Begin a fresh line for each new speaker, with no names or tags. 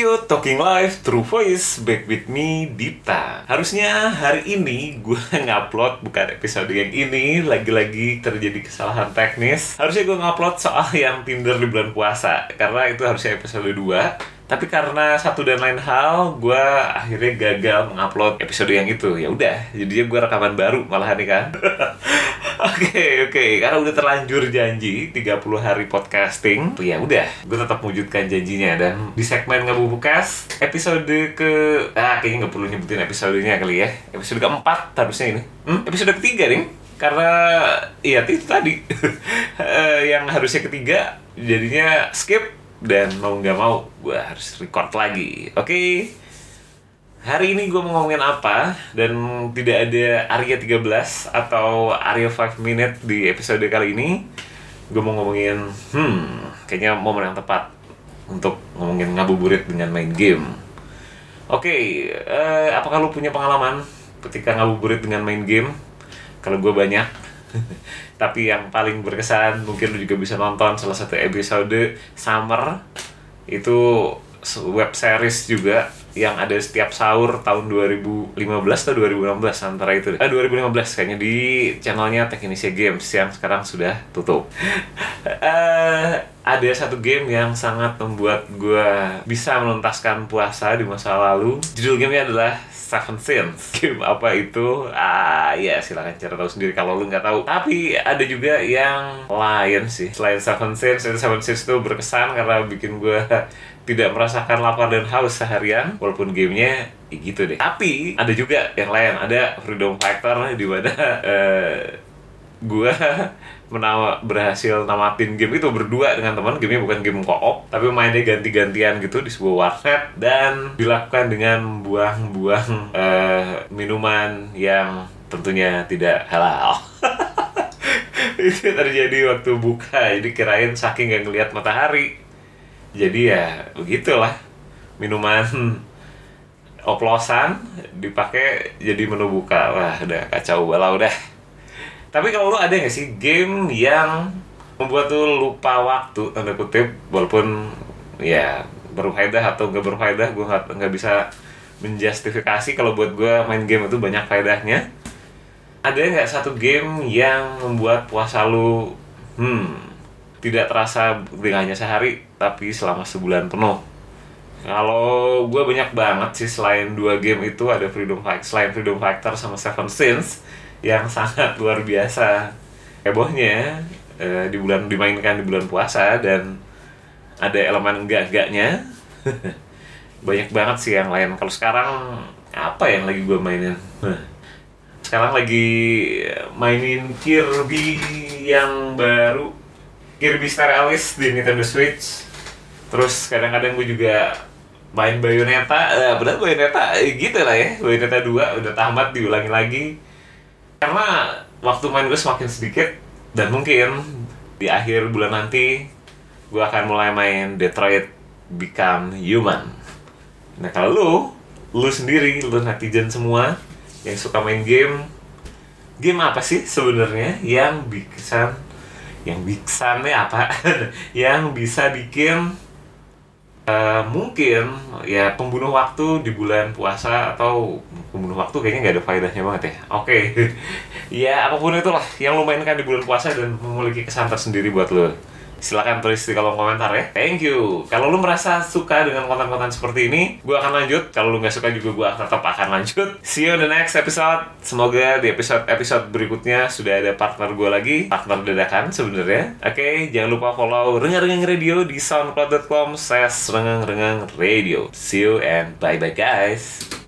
Radio Talking Live True Voice Back with me Dita Harusnya hari ini gue ngupload bukan episode yang ini Lagi-lagi terjadi kesalahan teknis Harusnya gue ngupload soal yang Tinder di bulan puasa Karena itu harusnya episode 2 tapi karena satu dan lain hal, gue akhirnya gagal mengupload episode yang itu. Ya udah, jadinya gue rekaman baru malahan nih kan. Oke, oke. Karena udah terlanjur janji 30 hari podcasting. Tuh ya udah, gue tetap mewujudkan janjinya dan di segmen Ngabubukas episode ke ah kayaknya nggak perlu nyebutin episodenya kali ya. Episode keempat harusnya ini. Hmm, episode ketiga nih. Karena iya itu tadi Eh, yang harusnya ketiga jadinya skip dan mau nggak mau gue harus record lagi oke hari ini gue mau ngomongin apa dan tidak ada Arya 13 atau Arya 5 minute di episode kali ini. Gue mau ngomongin hmm kayaknya momen yang tepat untuk ngomongin ngabuburit dengan main game. Oke eh, apakah lu punya pengalaman ketika ngabuburit dengan main game? Kalau gue banyak. Tapi yang paling berkesan mungkin lu juga bisa nonton salah satu episode Summer. Itu web series juga yang ada setiap sahur tahun 2015 atau 2016 antara itu. Eh 2015 kayaknya di channelnya Teknisia Games yang sekarang sudah tutup. Eh, ada satu game yang sangat membuat gue bisa menuntaskan puasa di masa lalu. Judul gamenya adalah Seven Sins. Game apa itu? Ah ya silakan cari tahu sendiri kalau lu nggak tahu. Tapi ada juga yang lain sih. Selain Seven Sins Seven Sins itu berkesan karena bikin gue tidak merasakan lapar dan haus seharian walaupun gamenya ya gitu deh. Tapi ada juga yang lain. Ada Freedom Fighter di mana eh, gue menawa berhasil namatin game itu berdua dengan teman. Gamenya bukan game co-op tapi mainnya ganti-gantian gitu di sebuah warnet dan dilakukan dengan buang-buang eh, minuman yang tentunya tidak halal. Itu terjadi waktu buka. Jadi kirain saking gak ngeliat matahari. Jadi ya begitulah. Minuman oplosan dipakai jadi menu buka. Wah udah kacau. Balau dah tapi kalau lu ada nggak sih game yang membuat lu lupa waktu tanda kutip walaupun ya berfaedah atau nggak berfaedah gue nggak bisa menjustifikasi kalau buat gue main game itu banyak faedahnya. Ada nggak satu game yang membuat puasa lu hmm tidak terasa dengan sehari tapi selama sebulan penuh kalau gue banyak banget sih selain dua game itu ada Freedom Fighter selain Freedom Fighter sama Seven Sins yang sangat luar biasa hebohnya eh, di bulan dimainkan di bulan puasa dan ada elemen enggak-enggaknya. Banyak banget sih yang lain. Kalau sekarang apa yang lagi gue mainin? Sekarang lagi mainin Kirby yang baru. Kirby Star Alice di Nintendo Switch. Terus kadang-kadang gue juga main Bayonetta eh, benar Bayonetta eh, gitu lah ya. Bayonetta 2 udah tamat diulangi lagi. Karena waktu main gue semakin sedikit dan mungkin di akhir bulan nanti gue akan mulai main Detroit Become Human. Nah kalau lu, lu sendiri, lu netizen semua yang suka main game, game apa sih sebenarnya yang bisa, yang bisa nih apa, yang bisa bikin Uh, mungkin ya pembunuh waktu di bulan puasa atau pembunuh waktu kayaknya nggak ada faedahnya banget ya. Oke, ya apa pun itulah yang lo mainkan di bulan puasa dan memiliki kesan tersendiri buat lo. Silahkan tulis di kolom komentar ya. Thank you. Kalau lu merasa suka dengan konten-konten seperti ini, gue akan lanjut. Kalau lu nggak suka juga gue tetap akan lanjut. See you in the next episode. Semoga di episode-episode berikutnya sudah ada partner gue lagi. Partner dadakan sebenarnya. Oke, jangan lupa follow Rengang-Rengang Radio di soundcloud.com slash rengang-rengang radio. See you and bye-bye guys.